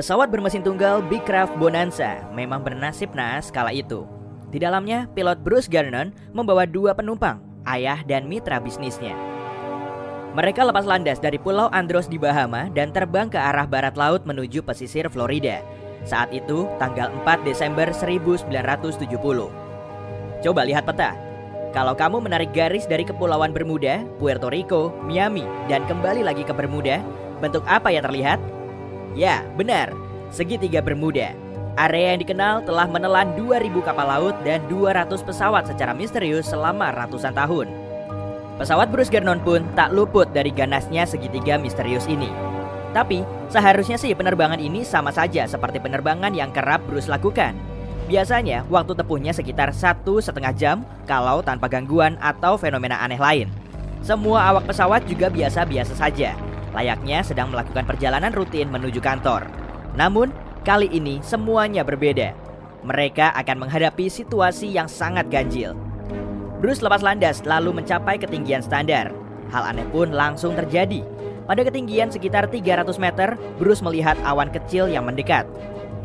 Pesawat bermesin tunggal Big Craft Bonanza memang bernasib naas kala itu. Di dalamnya, pilot Bruce Garnon membawa dua penumpang, ayah dan mitra bisnisnya. Mereka lepas landas dari Pulau Andros di Bahama dan terbang ke arah barat laut menuju pesisir Florida. Saat itu, tanggal 4 Desember 1970. Coba lihat peta. Kalau kamu menarik garis dari Kepulauan Bermuda, Puerto Rico, Miami, dan kembali lagi ke Bermuda, bentuk apa yang terlihat? Ya, benar. Segitiga Bermuda. Area yang dikenal telah menelan 2000 kapal laut dan 200 pesawat secara misterius selama ratusan tahun. Pesawat Bruce Gernon pun tak luput dari ganasnya segitiga misterius ini. Tapi, seharusnya sih penerbangan ini sama saja seperti penerbangan yang kerap Bruce lakukan. Biasanya, waktu tempuhnya sekitar satu setengah jam kalau tanpa gangguan atau fenomena aneh lain. Semua awak pesawat juga biasa-biasa saja, layaknya sedang melakukan perjalanan rutin menuju kantor. Namun, kali ini semuanya berbeda. Mereka akan menghadapi situasi yang sangat ganjil. Bruce lepas landas lalu mencapai ketinggian standar. Hal aneh pun langsung terjadi. Pada ketinggian sekitar 300 meter, Bruce melihat awan kecil yang mendekat.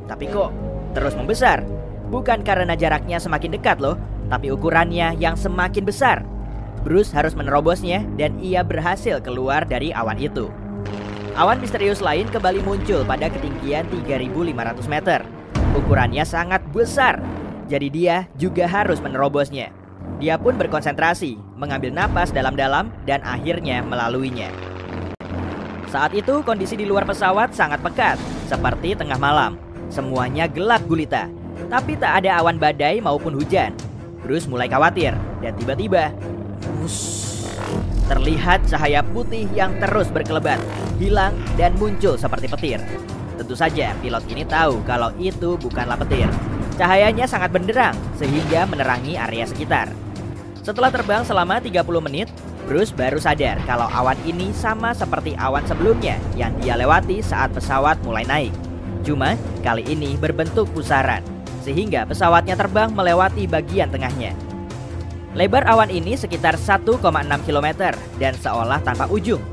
Tapi kok terus membesar? Bukan karena jaraknya semakin dekat loh, tapi ukurannya yang semakin besar. Bruce harus menerobosnya dan ia berhasil keluar dari awan itu. Awan misterius lain kembali muncul pada ketinggian 3500 meter. Ukurannya sangat besar, jadi dia juga harus menerobosnya. Dia pun berkonsentrasi, mengambil napas dalam-dalam dan akhirnya melaluinya. Saat itu kondisi di luar pesawat sangat pekat, seperti tengah malam. Semuanya gelap gulita, tapi tak ada awan badai maupun hujan. Bruce mulai khawatir dan tiba-tiba terlihat cahaya putih yang terus berkelebat, hilang dan muncul seperti petir. Tentu saja pilot ini tahu kalau itu bukanlah petir. Cahayanya sangat benderang sehingga menerangi area sekitar. Setelah terbang selama 30 menit, Bruce baru sadar kalau awan ini sama seperti awan sebelumnya yang dia lewati saat pesawat mulai naik. Cuma kali ini berbentuk pusaran, sehingga pesawatnya terbang melewati bagian tengahnya. Lebar awan ini sekitar 1,6 km dan seolah tanpa ujung.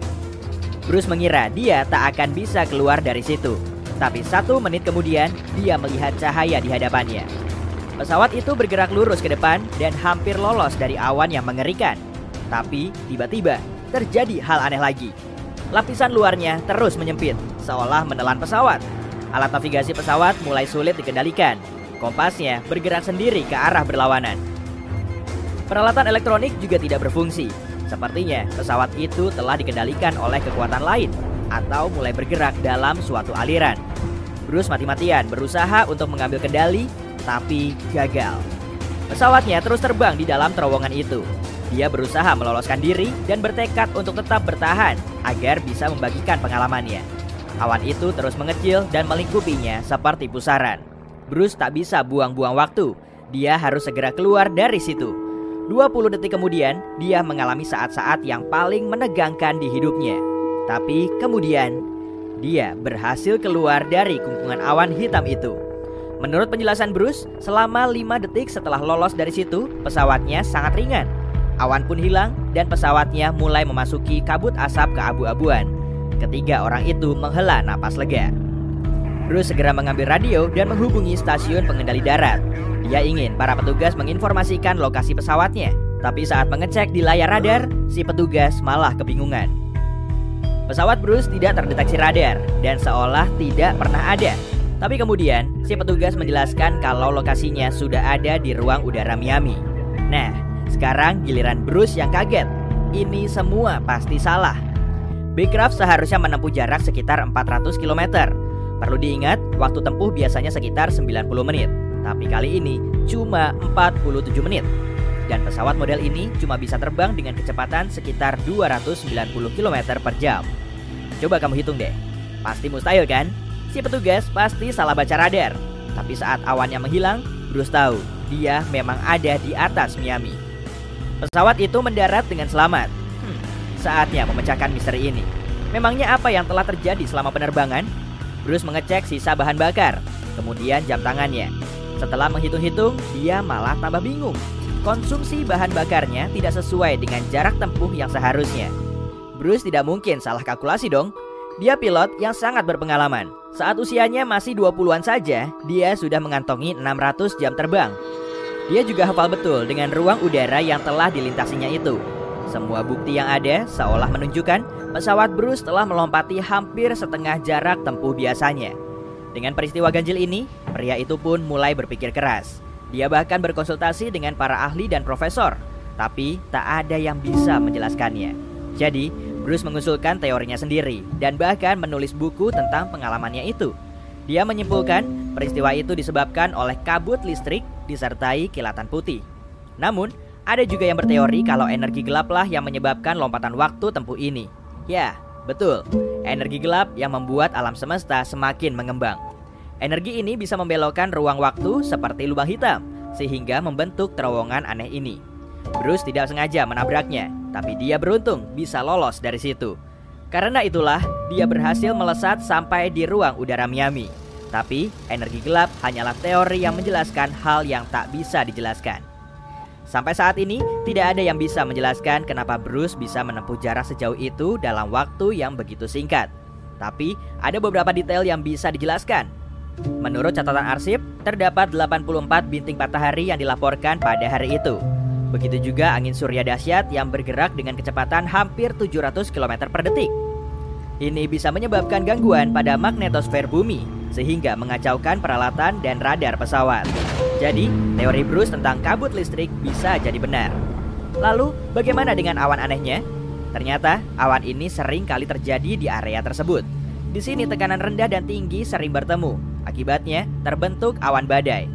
Bruce mengira dia tak akan bisa keluar dari situ. Tapi satu menit kemudian, dia melihat cahaya di hadapannya. Pesawat itu bergerak lurus ke depan dan hampir lolos dari awan yang mengerikan. Tapi tiba-tiba terjadi hal aneh lagi. Lapisan luarnya terus menyempit, seolah menelan pesawat. Alat navigasi pesawat mulai sulit dikendalikan. Kompasnya bergerak sendiri ke arah berlawanan. Peralatan elektronik juga tidak berfungsi. Sepertinya pesawat itu telah dikendalikan oleh kekuatan lain atau mulai bergerak dalam suatu aliran. Bruce mati-matian berusaha untuk mengambil kendali, tapi gagal. Pesawatnya terus terbang di dalam terowongan itu. Dia berusaha meloloskan diri dan bertekad untuk tetap bertahan agar bisa membagikan pengalamannya. Awan itu terus mengecil dan melingkupinya seperti pusaran. Bruce tak bisa buang-buang waktu. Dia harus segera keluar dari situ. 20 detik kemudian, dia mengalami saat-saat yang paling menegangkan di hidupnya. Tapi kemudian, dia berhasil keluar dari kungkungan awan hitam itu. Menurut penjelasan Bruce, selama 5 detik setelah lolos dari situ, pesawatnya sangat ringan Awan pun hilang dan pesawatnya mulai memasuki kabut asap keabu-abuan. Ketiga orang itu menghela napas lega. Bruce segera mengambil radio dan menghubungi stasiun pengendali darat. Dia ingin para petugas menginformasikan lokasi pesawatnya. Tapi saat mengecek di layar radar, si petugas malah kebingungan. Pesawat Bruce tidak terdeteksi radar dan seolah tidak pernah ada. Tapi kemudian, si petugas menjelaskan kalau lokasinya sudah ada di ruang udara Miami. Nah, sekarang giliran Bruce yang kaget. Ini semua pasti salah. Craft seharusnya menempuh jarak sekitar 400 km. Perlu diingat, waktu tempuh biasanya sekitar 90 menit. Tapi kali ini cuma 47 menit. Dan pesawat model ini cuma bisa terbang dengan kecepatan sekitar 290 km per jam. Coba kamu hitung deh. Pasti mustahil kan? Si petugas pasti salah baca radar. Tapi saat awannya menghilang, Bruce tahu dia memang ada di atas Miami. Pesawat itu mendarat dengan selamat. Hmm, saatnya memecahkan misteri ini. Memangnya apa yang telah terjadi selama penerbangan? Bruce mengecek sisa bahan bakar, kemudian jam tangannya. Setelah menghitung-hitung, dia malah tambah bingung. Konsumsi bahan bakarnya tidak sesuai dengan jarak tempuh yang seharusnya. Bruce tidak mungkin salah kalkulasi dong. Dia pilot yang sangat berpengalaman. Saat usianya masih 20-an saja, dia sudah mengantongi 600 jam terbang. Dia juga hafal betul dengan ruang udara yang telah dilintasinya itu. Semua bukti yang ada seolah menunjukkan pesawat Bruce telah melompati hampir setengah jarak tempuh biasanya. Dengan peristiwa ganjil ini, pria itu pun mulai berpikir keras. Dia bahkan berkonsultasi dengan para ahli dan profesor, tapi tak ada yang bisa menjelaskannya. Jadi, Bruce mengusulkan teorinya sendiri dan bahkan menulis buku tentang pengalamannya itu. Dia menyimpulkan peristiwa itu disebabkan oleh kabut listrik disertai kilatan putih. Namun, ada juga yang berteori kalau energi gelaplah yang menyebabkan lompatan waktu tempuh ini. Ya, betul. Energi gelap yang membuat alam semesta semakin mengembang. Energi ini bisa membelokkan ruang waktu seperti lubang hitam sehingga membentuk terowongan aneh ini. Bruce tidak sengaja menabraknya, tapi dia beruntung bisa lolos dari situ. Karena itulah dia berhasil melesat sampai di ruang udara Miami. Tapi energi gelap hanyalah teori yang menjelaskan hal yang tak bisa dijelaskan. Sampai saat ini tidak ada yang bisa menjelaskan kenapa Bruce bisa menempuh jarak sejauh itu dalam waktu yang begitu singkat. Tapi ada beberapa detail yang bisa dijelaskan. Menurut catatan arsip, terdapat 84 bintik matahari yang dilaporkan pada hari itu. Begitu juga angin surya dahsyat yang bergerak dengan kecepatan hampir 700 km per detik. Ini bisa menyebabkan gangguan pada magnetosfer bumi, sehingga mengacaukan peralatan dan radar pesawat. Jadi, teori Bruce tentang kabut listrik bisa jadi benar. Lalu, bagaimana dengan awan anehnya? Ternyata, awan ini sering kali terjadi di area tersebut. Di sini tekanan rendah dan tinggi sering bertemu. Akibatnya, terbentuk awan badai.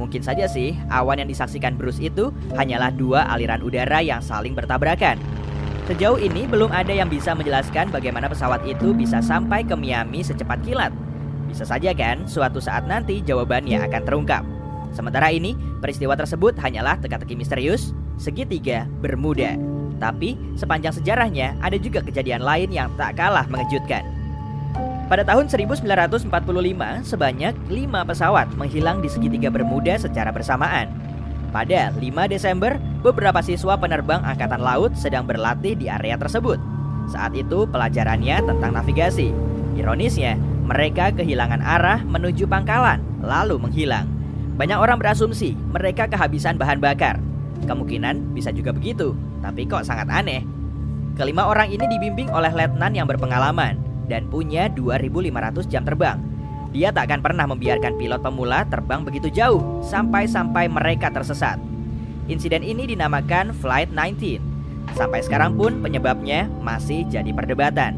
Mungkin saja sih awan yang disaksikan Bruce itu hanyalah dua aliran udara yang saling bertabrakan. Sejauh ini belum ada yang bisa menjelaskan bagaimana pesawat itu bisa sampai ke Miami secepat kilat. Bisa saja kan suatu saat nanti jawabannya akan terungkap. Sementara ini, peristiwa tersebut hanyalah teka-teki misterius segitiga Bermuda. Tapi sepanjang sejarahnya ada juga kejadian lain yang tak kalah mengejutkan. Pada tahun 1945, sebanyak 5 pesawat menghilang di segitiga Bermuda secara bersamaan. Pada 5 Desember, beberapa siswa penerbang Angkatan Laut sedang berlatih di area tersebut. Saat itu pelajarannya tentang navigasi. Ironisnya, mereka kehilangan arah menuju pangkalan, lalu menghilang. Banyak orang berasumsi mereka kehabisan bahan bakar. Kemungkinan bisa juga begitu, tapi kok sangat aneh. Kelima orang ini dibimbing oleh letnan yang berpengalaman, dan punya 2.500 jam terbang. Dia tak akan pernah membiarkan pilot pemula terbang begitu jauh sampai-sampai mereka tersesat. Insiden ini dinamakan Flight 19. Sampai sekarang pun penyebabnya masih jadi perdebatan.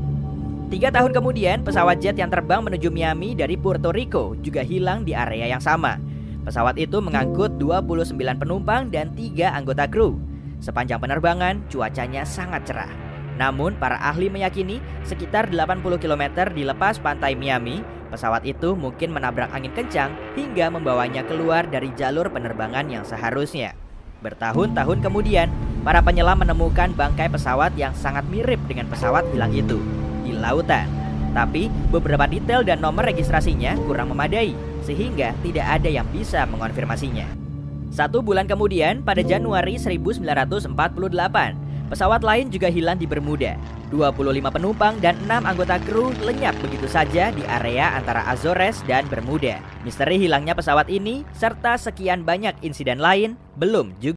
Tiga tahun kemudian, pesawat jet yang terbang menuju Miami dari Puerto Rico juga hilang di area yang sama. Pesawat itu mengangkut 29 penumpang dan tiga anggota kru. Sepanjang penerbangan, cuacanya sangat cerah. Namun, para ahli meyakini sekitar 80 km di lepas pantai Miami, pesawat itu mungkin menabrak angin kencang hingga membawanya keluar dari jalur penerbangan yang seharusnya. Bertahun-tahun kemudian, para penyelam menemukan bangkai pesawat yang sangat mirip dengan pesawat hilang itu di lautan. Tapi, beberapa detail dan nomor registrasinya kurang memadai, sehingga tidak ada yang bisa mengonfirmasinya. Satu bulan kemudian, pada Januari 1948, Pesawat lain juga hilang di Bermuda. 25 penumpang dan 6 anggota kru lenyap begitu saja di area antara Azores dan Bermuda. Misteri hilangnya pesawat ini serta sekian banyak insiden lain belum juga